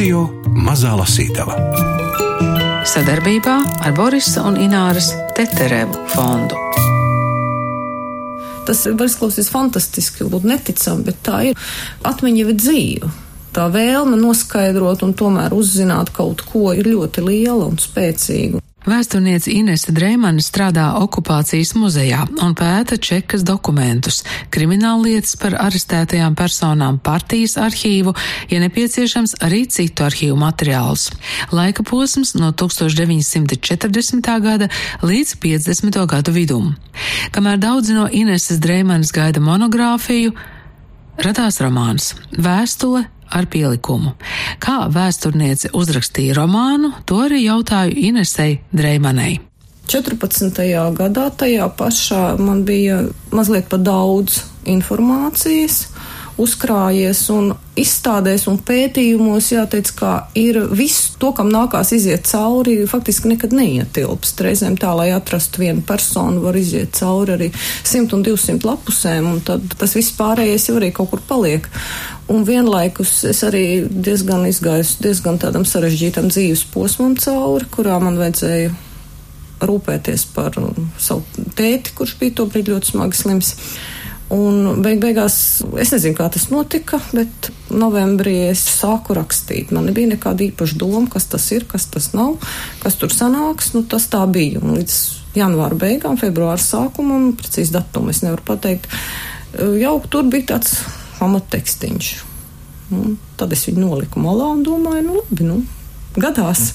Radio Mazā Lasītava. Sadarbībā ar Borisa un Ināras Teterevu fondu. Tas var izklausīties fantastiski, būt neticami, bet tā ir. Atmiņa ir dzīva. Tā vēlme noskaidrot un tomēr uzzināt kaut ko ir ļoti liela un spēcīga. Vēsturniece Inese Dreimane strādā okupācijas muzejā un pēta čekas dokumentus, krimināllietas par arestētajām personām, partijas arhīvu, ja nepieciešams arī citu arhīvu materiālus. Laika posms no 1940. gada līdz 50. gadu vidum. Kamēr daudzi no Ineses Dreimanes gaida monogrāfiju, radās romāns Vēstule ar pielikumu. Kā vēsturniece uzrakstīja romānu, to arī jautāju Inesei Dreimanei. 14. gadā tajā pašā man bija mazliet pa daudz informācijas uzkrājies un izstādēs un pētījumos jāteic, ka ir viss to, kam nākās iziet cauri, faktiski nekad neietilpst. Reizēm tā, lai atrastu vienu personu, var iziet cauri arī 100 un 200 lapusēm, un tad tas viss pārējais jau arī kaut kur paliek. Un vienlaikus es arī diezgan izgāju diezgan tādam sarežģītam dzīves posmam cauri, kurā man vajadzēja rūpēties par savu tēti, kurš bija tobrīd ļoti smagi slims. Un beig beigās es nezinu, kā tas notika, bet novembrī es sāku rakstīt. Man nebija nekāda īpaša doma, kas tas ir, kas tas nav, kas tur sanāks. Nu, tas tā bija. Un līdz janvāra beigām, februāra sākumam, precīzi datumu es nevaru pateikt, jau tur bija tāds pamattekstiņš. Un tad es viņu noliku malā un domāju, nu labi, nu, gadās.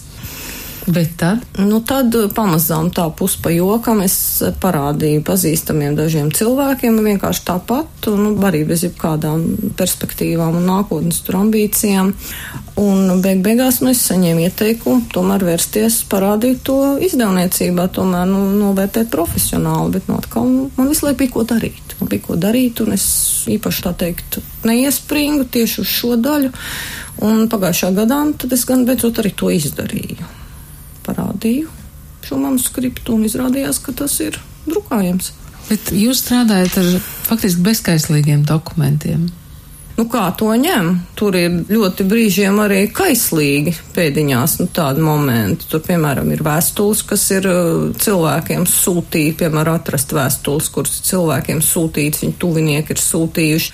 Bet tad? Nu, tad pamazām tā puspa jokam es parādīju pazīstamiem dažiem cilvēkiem vienkārši tāpat, un nu, arī bez jebkādām perspektīvām un nākotnes tur ambīcijām. Un beig beigās nu, es saņēmu ieteikumu tomēr vērsties, parādīt to izdevniecībā, tomēr nu, novērtēt profesionāli, bet nu, atkal nu, man visu laiku bija ko darīt. Man bija ko darīt, un es īpaši tā teikt neiespringu tieši uz šo daļu. Un pagājušā gadā tad es gan beidzot arī to izdarīju parādīju šo manuskriptu un izrādījās, ka tas ir drukājams. Bet jūs strādājat ar faktiski bezskaislīgiem dokumentiem. Nu, kā to ņem? Tur ir ļoti brīžiem arī kaislīgi pēdiņās nu, tādi momenti. Tur, piemēram, ir vēstules, kas ir uh, cilvēkiem sūtīti, piemēram, atrast vēstules, kuras cilvēkiem sūtītas, viņu tuvinieki ir sūtījuši.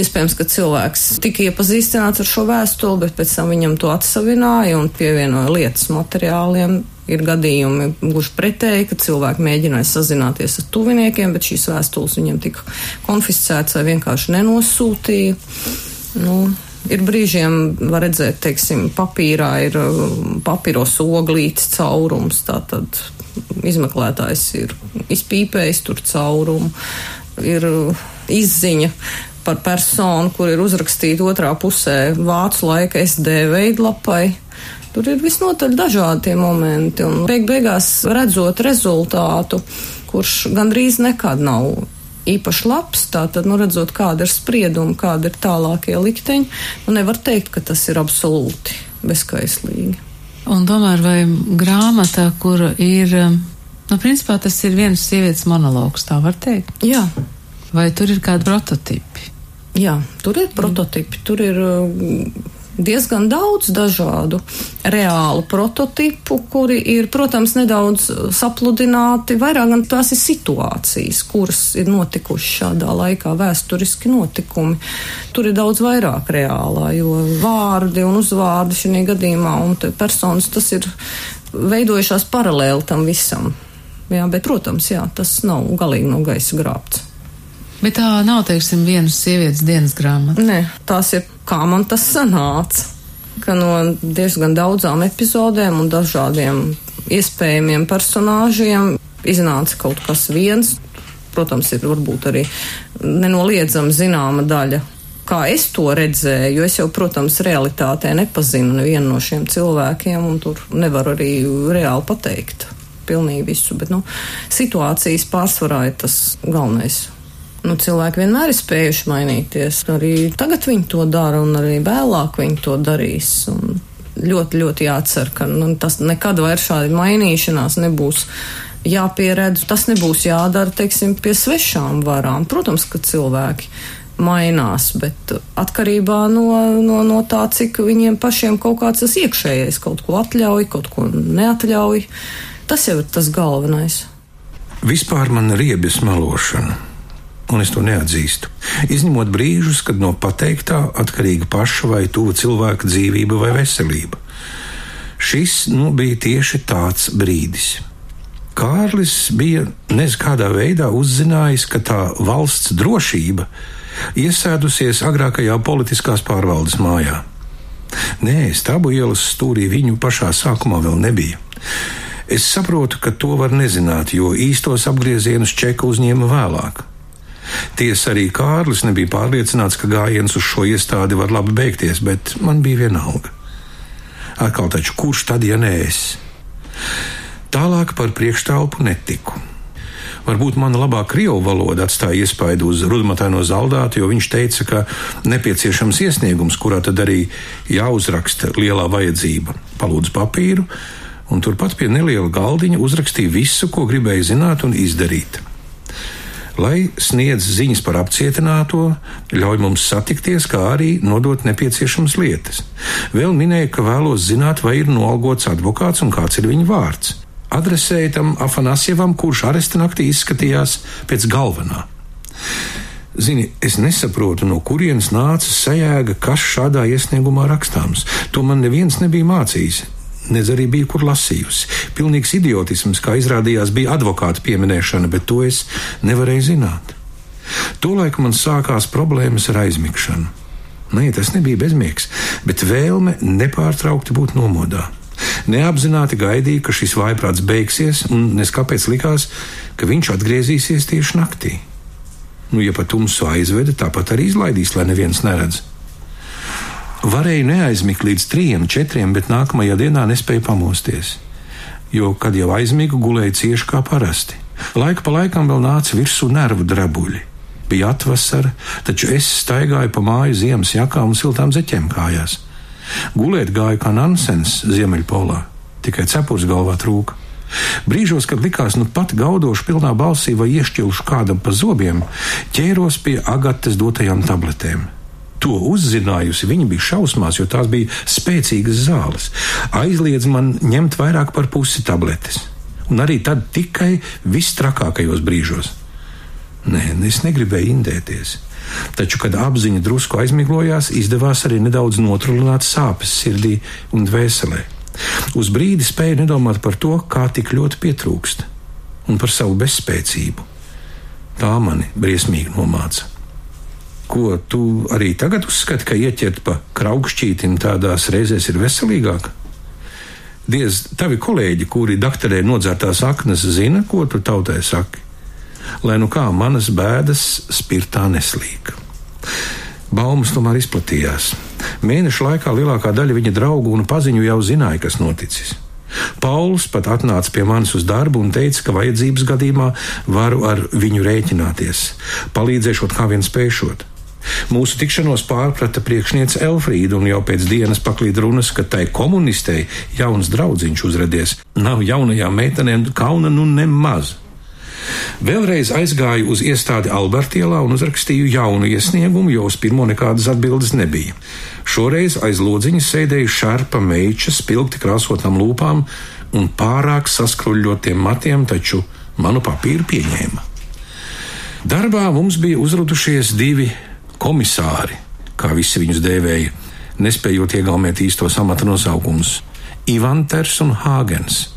Iespējams, ka cilvēks tika iepazīstināts ar šo vēstuli, bet pēc tam viņam to atsavināja un pievienoja lietas materiāliem Ir gadījumi gluži pretēji, ka cilvēki mēģināja sazināties ar tuviniekiem, bet šīs vēstules viņiem tika konfiscētas vai vienkārši nenosūtīja. Nu, Ir brīžiem, var redzēt, teiksim, papīrā ir um, papīros oglītis caurums, tātad izmeklētājs ir izpīpējis tur caurumu, ir uh, izziņa par personu, kur ir uzrakstīta otrā pusē vācu laika SD veidlapai. Tur ir visnotaļ dažādi tie momenti, un beig beigās redzot rezultātu, kurš gandrīz nekad nav īpaši labs, tātad, nu, redzot, kāda ir sprieduma, kāda ir tālākie likteņi, nu, nevar teikt, ka tas ir absolūti bezskaislīgi. Un tomēr vai grāmata, kura ir, nu, principā tas ir viens sievietes monologs, tā var teikt? Jā. Vai tur ir kādi prototipi? Jā, tur ir prototipi, tur ir diezgan daudz dažādu reālu prototipu, kuri ir, protams, nedaudz sapludināti. Vairāk gan tās ir situācijas, kuras ir notikušas šādā laikā, vēsturiski notikumi. Tur ir daudz vairāk reālā, jo vārdi un uzvārdi šajā gadījumā un personas tas ir veidojušās paralēli tam visam. Jā, bet, protams, jā, tas nav galīgi no gaisa grābts. Bet tā nav, teiksim, vienas sievietes dienas grāmata. Nē, tās ir kā man tas sanāca. Ka no diezgan daudzām epizodēm un dažādiem iespējamiem personāžiem iznāca kaut kas viens. Protams, ir varbūt arī nenoliedzama zināma daļa kā es to redzēju, jo es jau, protams, realitātē nepazinu nevienu no šiem cilvēkiem, un tur nevaru arī reāli pateikt pilnīgi visu, bet, nu, situācijas pārsvarā ir tas galvenais Nu, cilvēki vienmēr ir spējuši mainīties. Arī tagad viņi to dara, un arī vēlāk viņi to darīs. Un ļoti, ļoti jācer, ka nu, tas nekad vairs šādi mainīšanās nebūs jāpieredz. Tas nebūs jādara, teiksim, pie svešām varām. Protams, ka cilvēki mainās, bet atkarībā no, no, no tā, cik viņiem pašiem kaut kāds tas iekšējais kaut ko atļauj, kaut ko neatļauj, tas jau ir tas galvenais. Vispār man riebjas melošana, un es to neatzīstu. Izņemot brīžus, kad no pateiktā atkarīga paša vai tuva cilvēka dzīvība vai veselība. Šis nu, bija tieši tāds brīdis. Kārlis bija nezinu kādā veidā uzzinājis, ka tā valsts drošība iesēdusies agrākajā politiskās pārvaldes mājā. Nē, stābu ielas stūrī viņu pašā sākumā vēl nebija. Es saprotu, ka to var nezināt, jo īstos apgriezienus čeka uzņēma vēlāk. Tiesa arī Kārlis nebija pārliecināts, ka gājiens uz šo iestādi var labi beigties, bet man bija vienalga. Atkal taču kurš tad, ja nē es? Tālāk par priekšstāvu netiku. Varbūt mana labā krievu valoda atstāja iespaidu uz rudmataino zaldātu, jo viņš teica, ka nepieciešams iesniegums, kurā tad arī jāuzraksta lielā vajadzība. Palūdzu papīru, un turpat pie neliela galdiņa uzrakstīja visu, ko gribēja zināt un izdarīt. Lai sniedz ziņas par apcietināto, ļauj mums satikties, kā arī nodot nepieciešamas lietas. Vēl minēja, ka vēlos zināt, vai ir noalgots advokāts un kāds ir viņa vārds adresēja tam Afanasjevam, kurš aresta naktī izskatījās pēc galvenā. Zini, es nesaprotu, no kurienes nāca sajēga, kas šādā iesniegumā rakstāms. To man neviens nebija mācījis. Nedz arī bija kur lasījusi. Pilnīgs idiotisms, kā izrādījās, bija advokāta pieminēšana, bet to es nevarēju zināt. Tolaik man sākās problēmas ar aizmigšanu. Nē, tas nebija bezmiegs, bet vēlme nepārtraukti būt nomodā. Neapzināti gaidīja, ka šis vaiprāts beigsies, un nes kāpēc likās, ka viņš atgriezīsies tieši naktī. Nu, ja pat tumsu aizveda, tāpat arī izlaidīs, lai neviens neredz. Varēja neaizmigt līdz trijiem, četriem, bet nākamajā dienā nespēja pamosties. Jo, kad jau aizmigu, gulēja cieši kā parasti. Laika pa laikam vēl nāca virsū nervu drabuļi. Bija atvasara, taču es staigāju pa māju ziemas jakām un siltām zeķēm kājās. Gulēt gāja kā Nansens Ziemeļpolā, tikai cepures galvā trūka. Brīžos, kad likās, nu pat gaudoši pilnā balsī vai iešķilšu kādam pa zobiem, ķēros pie agates dotajām tabletēm. To uzzinājusi, viņa bija šausmās, jo tās bija spēcīgas zāles. Aizliedz man ņemt vairāk par pusi tabletes. Un arī tad tikai vistrakākajos brīžos. Nē, es negribēju indēties. Taču, kad apziņa drusku aizmiglojās, izdevās arī nedaudz notrulināt sāpes sirdī un dvēselē. Uz brīdi spēju nedomāt par to, kā tik ļoti pietrūkst, un par savu bezspēcību. Tā mani briesmīgi nomāca. Ko tu arī tagad uzskati, ka ieķert pa kraukšķītim tādās reizēs ir veselīgāk? Diez, tavi kolēģi, kuri doktorē nodzērtās aknas, zina, ko tu tautai saki lai nu kā manas bēdas spirtā neslīk. Baumas tomēr izplatījās. Mēneša laikā lielākā daļa viņa draugu un paziņu jau zināja, kas noticis. Pauls pat atnāca pie manis uz darbu un teica, ka vajadzības gadījumā varu ar viņu rēķināties, palīdzēšot kā vien spēšot. Mūsu tikšanos pārprata priekšniece Elfrīda, un jau pēc dienas paklīd runas, ka tai komunistei jauns draudziņš uzradies. Nav jaunajām meitenēm kauna nu nemaz. Vēlreiz aizgāju uz iestādi Albertielā un uzrakstīju jaunu iesniegumu, jo uz pirmo nekādas atbildes nebija. Šoreiz aiz lodziņas sēdēja šarpa meiča, spilgti krāsotām lūpām un pārāk saskruļotiem matiem, taču manu papīru pieņēma. Darbā mums bija uzrudušies divi komisāri, kā visi viņus dēvēja, nespējot iegaumēt īstos amata nosaukumus - Ivanters un Hāgens.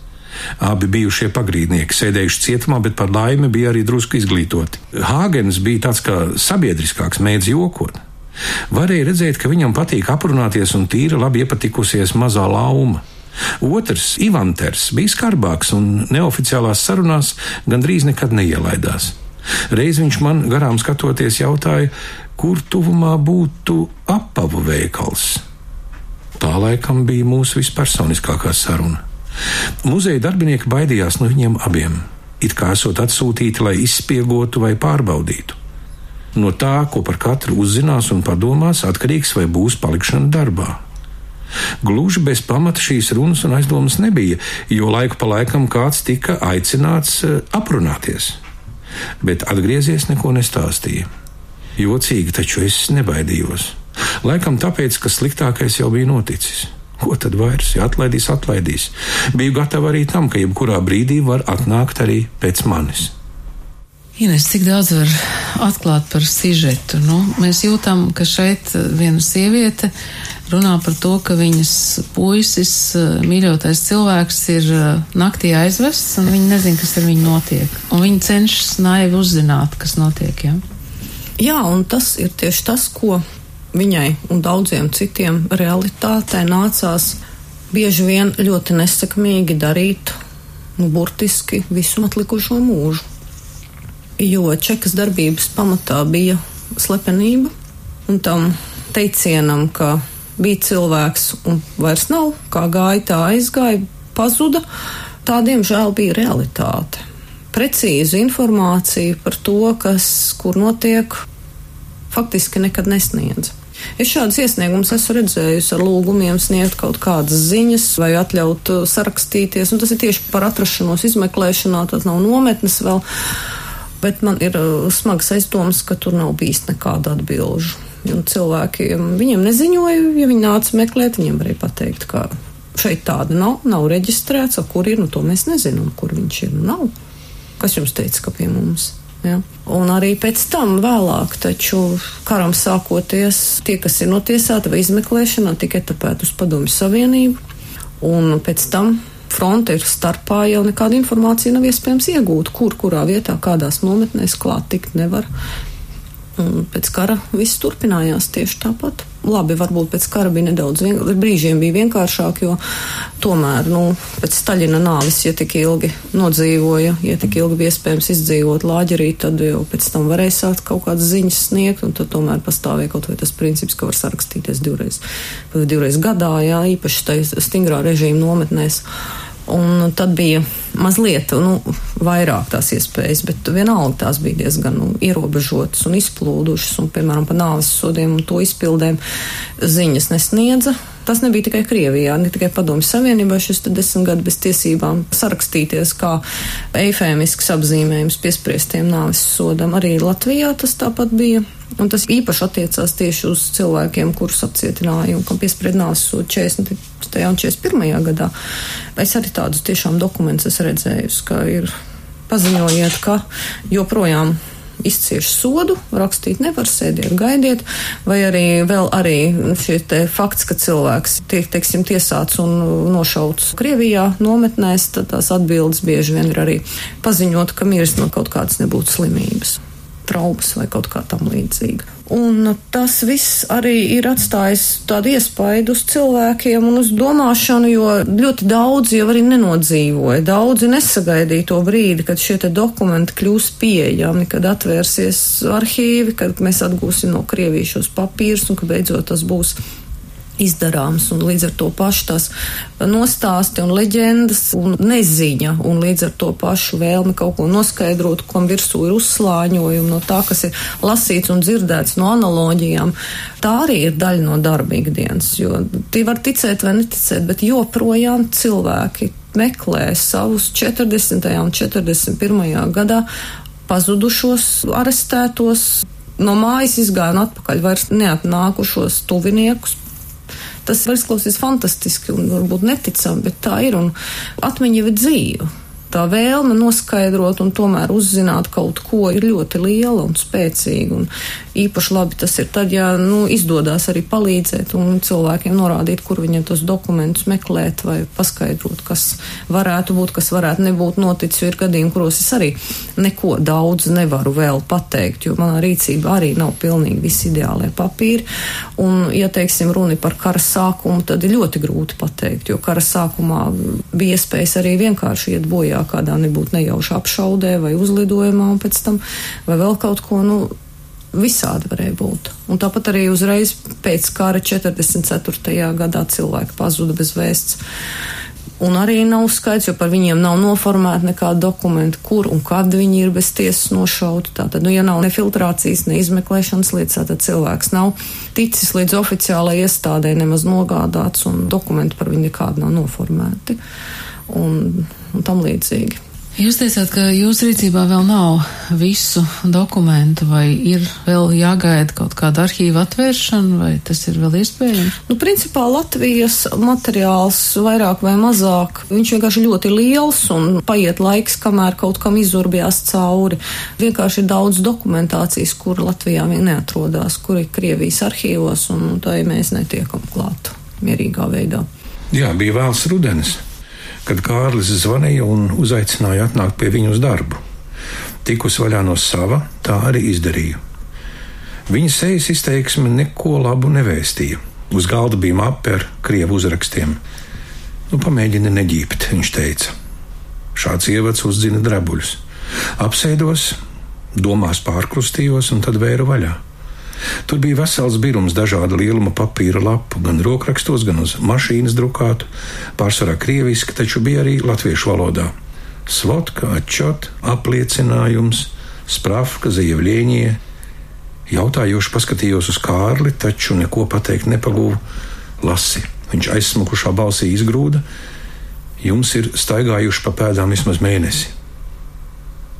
Abi bijušie pagrīdnieki sēdējuši cietumā, bet par laimi bija arī drusku izglītoti. Hāgens bija tāds kā sabiedriskāks, mēdz jokot. Varēja redzēt, ka viņam patīk aprunāties un tīra labi iepatikusies mazā lauma. Otrs, Ivanters, bija skarbāks un neoficiālās sarunās gandrīz nekad neielaidās. Reiz viņš man garām skatoties jautāja, kur tuvumā būtu apavu veikals. Tā laikam bija mūsu vispersoniskākā saruna. Muzeja darbinieki baidījās no viņiem abiem, it kā esot atsūtīti, lai izspiegotu vai pārbaudītu. No tā, ko par katru uzzinās un padomās, atkarīgs vai būs palikšana darbā. Gluži bez pamata šīs runas un aizdomas nebija, jo laiku pa laikam kāds tika aicināts eh, aprunāties, bet atgriezies neko nestāstīja. Jocīgi, taču es nebaidījos. Laikam tāpēc, ka sliktākais jau bija noticis. Ko tad vairs? Ja atlaidīs, atlaidīs. Biju gatava arī tam, ka jebkurā brīdī var atnākt arī pēc manis. Ines, cik daudz var atklāt par sižetu? Nu, mēs jūtam, ka šeit viena sieviete runā par to, ka viņas puisis, mīļotais cilvēks, ir naktī aizvests, un viņi nezina, kas ar viņu notiek. Un viņi cenšas naivi uzzināt, kas notiek. Ja? Jā, un tas ir tieši tas, ko viņai un daudziem citiem realitātē nācās bieži vien ļoti nesekmīgi darīt, nu, burtiski visu atlikušo mūžu jo čekas darbības pamatā bija slepenība, un tam teicienam, ka bija cilvēks un vairs nav, kā gāja, tā aizgāja, pazuda, tā diemžēl bija realitāte. Precīzu informāciju par to, kas kur notiek, faktiski nekad nesniedz. Es šādus iesniegumus esmu redzējusi ar lūgumiem sniegt kaut kādas ziņas vai atļaut sarakstīties, un tas ir tieši par atrašanos izmeklēšanā, tas nav nometnes vēl bet man ir uh, smagas aizdomas, ka tur nav bijis nekāda atbilžu. Un cilvēki viņiem neziņoja, ja viņi nāca meklēt, viņiem varēja pateikt, ka šeit tāda nav, nav reģistrēts, kur ir, nu to mēs nezinām, kur viņš ir, nu nav. Kas jums teica, ka pie mums? Ja? Un arī pēc tam, vēlāk, taču karam sākoties, tie, kas ir notiesāti vai izmeklēšanā, tika etapēti uz Padomju Savienību, un pēc tam fronte ir starpā, jau nekāda informācija nav iespējams iegūt, kur, kurā vietā, kādās nometnēs klāt tikt nevar. Un pēc kara viss turpinājās tieši tāpat. Labi, varbūt pēc kara bija nedaudz, brīžiem bija vienkāršāk, jo tomēr, nu, pēc Staļina nāvis, ja tik ilgi nodzīvoja, ja tik ilgi bija iespējams izdzīvot lāģerī, tad jau pēc tam varēja sākt kaut kādas ziņas sniegt, un tad tomēr pastāvēja kaut vai tas princips, ka var sarakstīties divreiz, divreiz gadā, jā, īpaši stingrā režīma nometnēs. Un tad bija mazliet nu, vairāk tās iespējas, bet vienalga tās bija diezgan nu, ierobežotas un izplūdušas. Un, piemēram, par nāves sodiem un to izpildēm ziņas nesniedza. Tas nebija tikai Krievijā, ne tikai Padomju Savienībā šis desmit gadi bez tiesībām sarakstīties kā eifēmisks apzīmējums piespriestiem nāves sodam. Arī Latvijā tas tāpat bija. Un tas īpaši attiecās tieši uz cilvēkiem, kurus apcietināja un kam piespried nāves sodu 40. un 41. gadā. Es arī tādus tiešām dokumentus esmu redzējusi, ka ir paziņojiet, ka joprojām izcieš sodu, rakstīt nevar, sēdiet, gaidiet, vai arī vēl arī te fakts, ka cilvēks tiek, teiksim, tiesāts un nošauts Krievijā nometnēs, tad tās atbildes bieži vien ir arī paziņot, ka miris no kaut kādas nebūtu slimības traumas vai kaut kā tam līdzīga. Un tas viss arī ir atstājis tādu iespaidu uz cilvēkiem un uz domāšanu, jo ļoti daudzi jau arī nenodzīvoja. Daudzi nesagaidīja to brīdi, kad šie dokumenti kļūs pieejami, kad atvērsies arhīvi, kad mēs atgūsim no Krievijas šos papīrus un ka beidzot tas būs izdarāms, un līdz ar to pašu tās nostāsti un leģendas un neziņa, un līdz ar to pašu vēlme kaut ko noskaidrot, kam virsū ir uzslāņojumi no tā, kas ir lasīts un dzirdēts no analoģijām. Tā arī ir daļa no darba ikdienas, jo tie var ticēt vai neticēt, bet joprojām cilvēki meklē savus 40. un 41. gadā pazudušos, arestētos, no mājas izgāja un atpakaļ vairs neatnākušos tuviniekus, Tas var izklausīties fantastiski un varbūt neticami, bet tā ir un atmiņa ir dzīva tā vēlme noskaidrot un tomēr uzzināt kaut ko ir ļoti liela un spēcīga. Un īpaši labi tas ir tad, ja nu, izdodas arī palīdzēt un cilvēkiem norādīt, kur viņiem tos dokumentus meklēt vai paskaidrot, kas varētu būt, kas varētu nebūt noticis. Ir gadījumi, kuros es arī neko daudz nevaru vēl pateikt, jo manā rīcībā arī nav pilnīgi visi ideālie papīri. Un, ja teiksim, runa par kara sākumu, tad ir ļoti grūti pateikt, jo kara sākumā bija iespējas arī vienkārši iet bojā kādā nebūtu nejauša apšaudē vai uzlidojumā un pēc tam vai vēl kaut ko, nu, visādi varēja būt. Un tāpat arī uzreiz pēc kara 44. gadā cilvēki pazuda bez vēsts. Un arī nav skaidrs, jo par viņiem nav noformēta nekāda dokumenta, kur un kad viņi ir bez tiesas nošauti. Tātad, nu, ja nav ne filtrācijas, ne izmeklēšanas lietas, tad cilvēks nav ticis līdz oficiālajai iestādē nemaz nogādāts, un dokumenti par viņu nekādu nav noformēti. Un un tam līdzīgi. Jūs teicāt, ka jūsu rīcībā vēl nav visu dokumentu, vai ir vēl jāgaida kaut kāda arhīva atvēršana, vai tas ir vēl iespējams? Nu, principā Latvijas materiāls vairāk vai mazāk, viņš vienkārši ļoti liels un paiet laiks, kamēr kaut kam izurbjās cauri. Vienkārši ir daudz dokumentācijas, kur Latvijā vien neatrodās, kur ir Krievijas arhīvos, un tai mēs netiekam klāt mierīgā veidā. Jā, bija vēls rudenis kad Kārlis zvanīja un uzaicināja atnākt pie viņa uz darbu. Tikus vaļā no sava, tā arī izdarīju. Viņa sejas izteiksme neko labu nevēstīja. Uz galda bija mape ar krievu uzrakstiem. Nu, pamēģini neģīpt, viņš teica. Šāds ievads uzzina drabuļus. Apsēdos, domās pārkrustījos un tad vēru vaļā. Tur bija vesels birums dažāda lieluma papīra lapu, gan rokrakstos, gan uz mašīnas drukātu, pārsvarā krieviski, taču bija arī latviešu valodā. Svotka, atčot, apliecinājums, sprafka, zievļieņie. Jautājoši paskatījos uz Kārli, taču neko pateikt nepagūvu. Lasi, viņš aizsmukušā balsī izgrūda. Jums ir staigājuši pa pēdām vismaz mēnesi.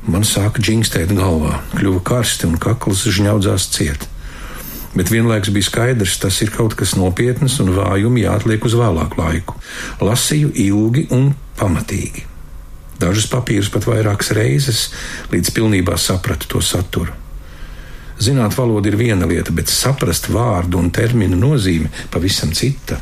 Man sāka džingstēt galvā, kļuva karsti un kakls žņaudzās ciet bet vienlaikus bija skaidrs, tas ir kaut kas nopietns un vājumi jāatliek uz vēlāku laiku. Lasīju ilgi un pamatīgi. Dažus papīrus pat vairākas reizes, līdz pilnībā sapratu to saturu. Zināt valodu ir viena lieta, bet saprast vārdu un terminu nozīmi pavisam cita.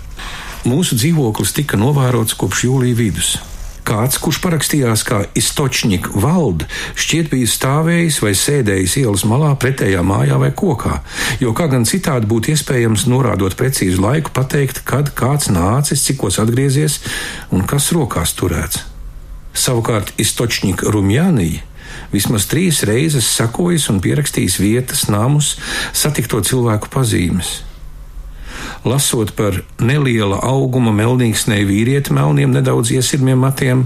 Mūsu dzīvoklis tika novērots kopš jūlija vidus. Kāds, kurš parakstījās kā istočņika valde, šķiet bija stāvējis vai sēdējis ielas malā pretējā mājā vai kokā, jo kā gan citādi būtu iespējams norādot precīzu laiku pateikt, kad kāds nācis, cikos atgriezies un kas rokās turēts. Savukārt istočņika Rumjānija vismaz trīs reizes sakojis un pierakstījis vietas, namus, satikto cilvēku pazīmes lasot par neliela auguma melnīgsnēju vīrieti melniem, nedaudz iesirmiem matiem,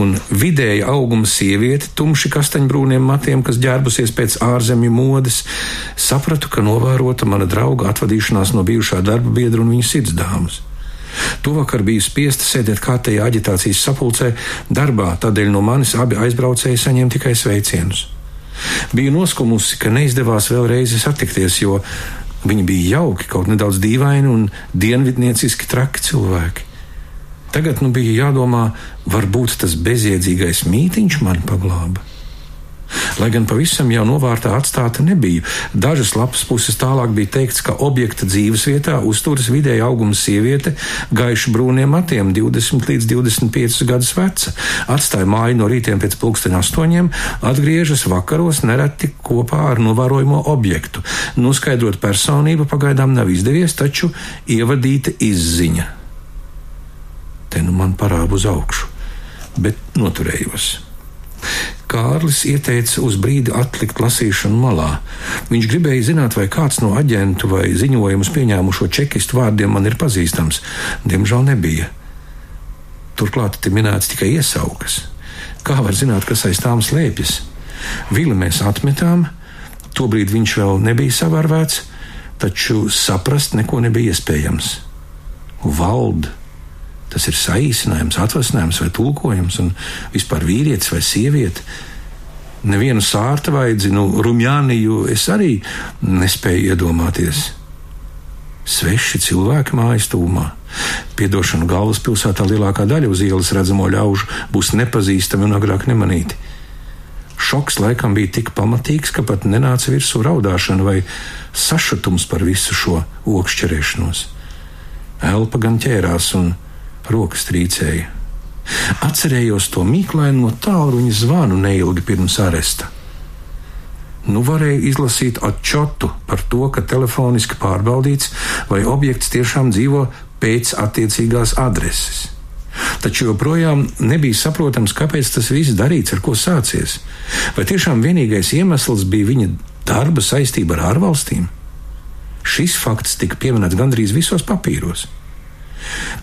un vidēja auguma sievieti tumši kastaņbrūniem matiem, kas ģērbusies pēc ārzemju modes, sapratu, ka novērota mana drauga atvadīšanās no bijušā darba biedra un viņa sirdsdāmas. Tuvakar biju spiesta sēdēt kārtējā aģitācijas sapulcē darbā, tādēļ no manis abi aizbraucēji saņēma tikai sveicienus. Biju noskumusi, ka neizdevās vēlreiz satikties, jo Viņi bija jauki, kaut nedaudz dīvaini un dienvidnieciski traki cilvēki. Tagad nu bija jādomā, varbūt tas bezjēdzīgais mītiņš mani paglāba. Lai gan pavisam jau novārtā atstāta nebija, dažas lapas puses tālāk bija teikts, ka objekta dzīves vietā uzturas vidēja auguma sieviete, gaiši brūniem matiem, 20 līdz 25 gadus veca, atstāja māju no rītiem pēc pulksten astoņiem, atgriežas vakaros nereti kopā ar novērojamo objektu. Noskaidrot personību pagaidām nav izdevies, taču ievadīta izziņa. Te nu man parāba uz augšu, bet noturējos. Kārlis ieteica uz brīdi atlikt lasīšanu malā. Viņš gribēja zināt, vai kāds no aģentu vai ziņojumus pieņēmušo čekistu vārdiem man ir pazīstams. Diemžēl nebija. Turklāt te minēts tikai iesaukas. Kā var zināt, kas aiz tām slēpjas? Vili mēs atmetām, tobrīd viņš vēl nebija savārvēts, taču saprast neko nebija iespējams. Valda Tas ir saīsinājums, atvasinājums vai tulkojums, un vispār vīrietis vai sieviete. Nevienu sārta vaidzi, nu, rumjāniju es arī nespēju iedomāties. Sveši cilvēki mājas tūmā. Piedošanu galvaspilsētā lielākā daļa uz ielas redzamo ļaužu būs nepazīstami un agrāk nemanīti. Šoks laikam bija tik pamatīgs, ka pat nenāca virsū raudāšana vai sašutums par visu šo okšķerēšanos. Elpa gan ķērās un rokas trīcēja. Atcerējos to mīklaino tālruņa zvanu neilgi pirms aresta. Nu varēja izlasīt atčotu par to, ka telefoniski pārbaudīts, vai objekts tiešām dzīvo pēc attiecīgās adreses. Taču joprojām nebija saprotams, kāpēc tas viss darīts, ar ko sācies. Vai tiešām vienīgais iemesls bija viņa darba saistība ar ārvalstīm? Šis fakts tika pieminēts gandrīz visos papīros.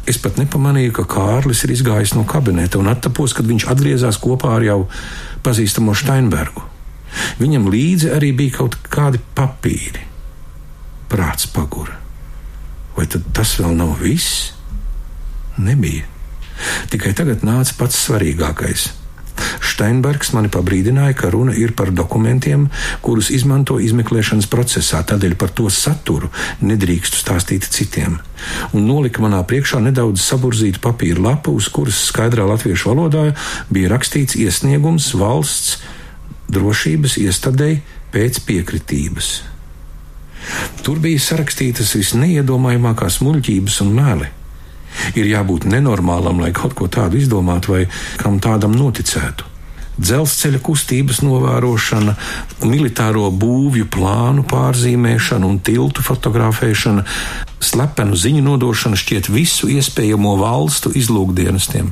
Es pat nepamanīju, ka Kārlis ir izgājis no kabineta un attapos, kad viņš atgriezās kopā ar jau pazīstamo Steinbergu. Viņam līdzi arī bija kaut kādi papīri. Prāts pagura. Vai tad tas vēl nav viss? Nebija. Tikai tagad nāca pats svarīgākais. Steinbergs mani pabrīdināja, ka runa ir par dokumentiem, kurus izmanto izmeklēšanas procesā, tādēļ par to saturu nedrīkstu stāstīt citiem. Un nolika manā priekšā nedaudz saburzītu papīra lapu, uz kuras skaidrā latviešu valodā bija rakstīts iesniegums valsts drošības iestādēji pēc piekritības. Tur bija sarakstītas visneiedomājamākās muļķības un meli. Ir jābūt nenormālam, lai kaut ko tādu izdomātu vai kam tādam noticētu dzelzceļa kustības novērošana, militāro būvju plānu pārzīmēšana un tiltu fotografēšana, slepenu ziņu nodošana šķiet visu iespējamo valstu izlūkdienestiem.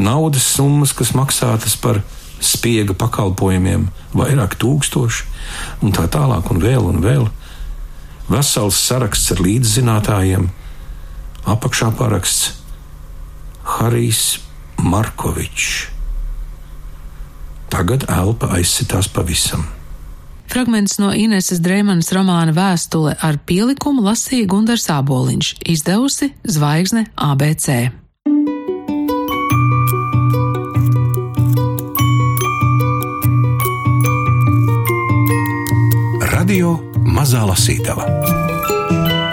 Naudas summas, kas maksātas par spiega pakalpojumiem, vairāk tūkstoši, un tā tālāk, un vēl un vēl. Vesels saraksts ar līdzzinātājiem, apakšā paraksts Harijs Markovičs. Tagad elpa aizsitās pavisam. Fragments no Ineses Dreimanas romāna Vēstule ar pielikumu lasīja Gundars Āboliņš, izdevusi Zvaigzne ABC. Radio Mazā Lasītava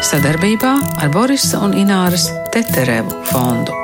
sadarbībā ar Borisa un Ināras Teterevu fondu.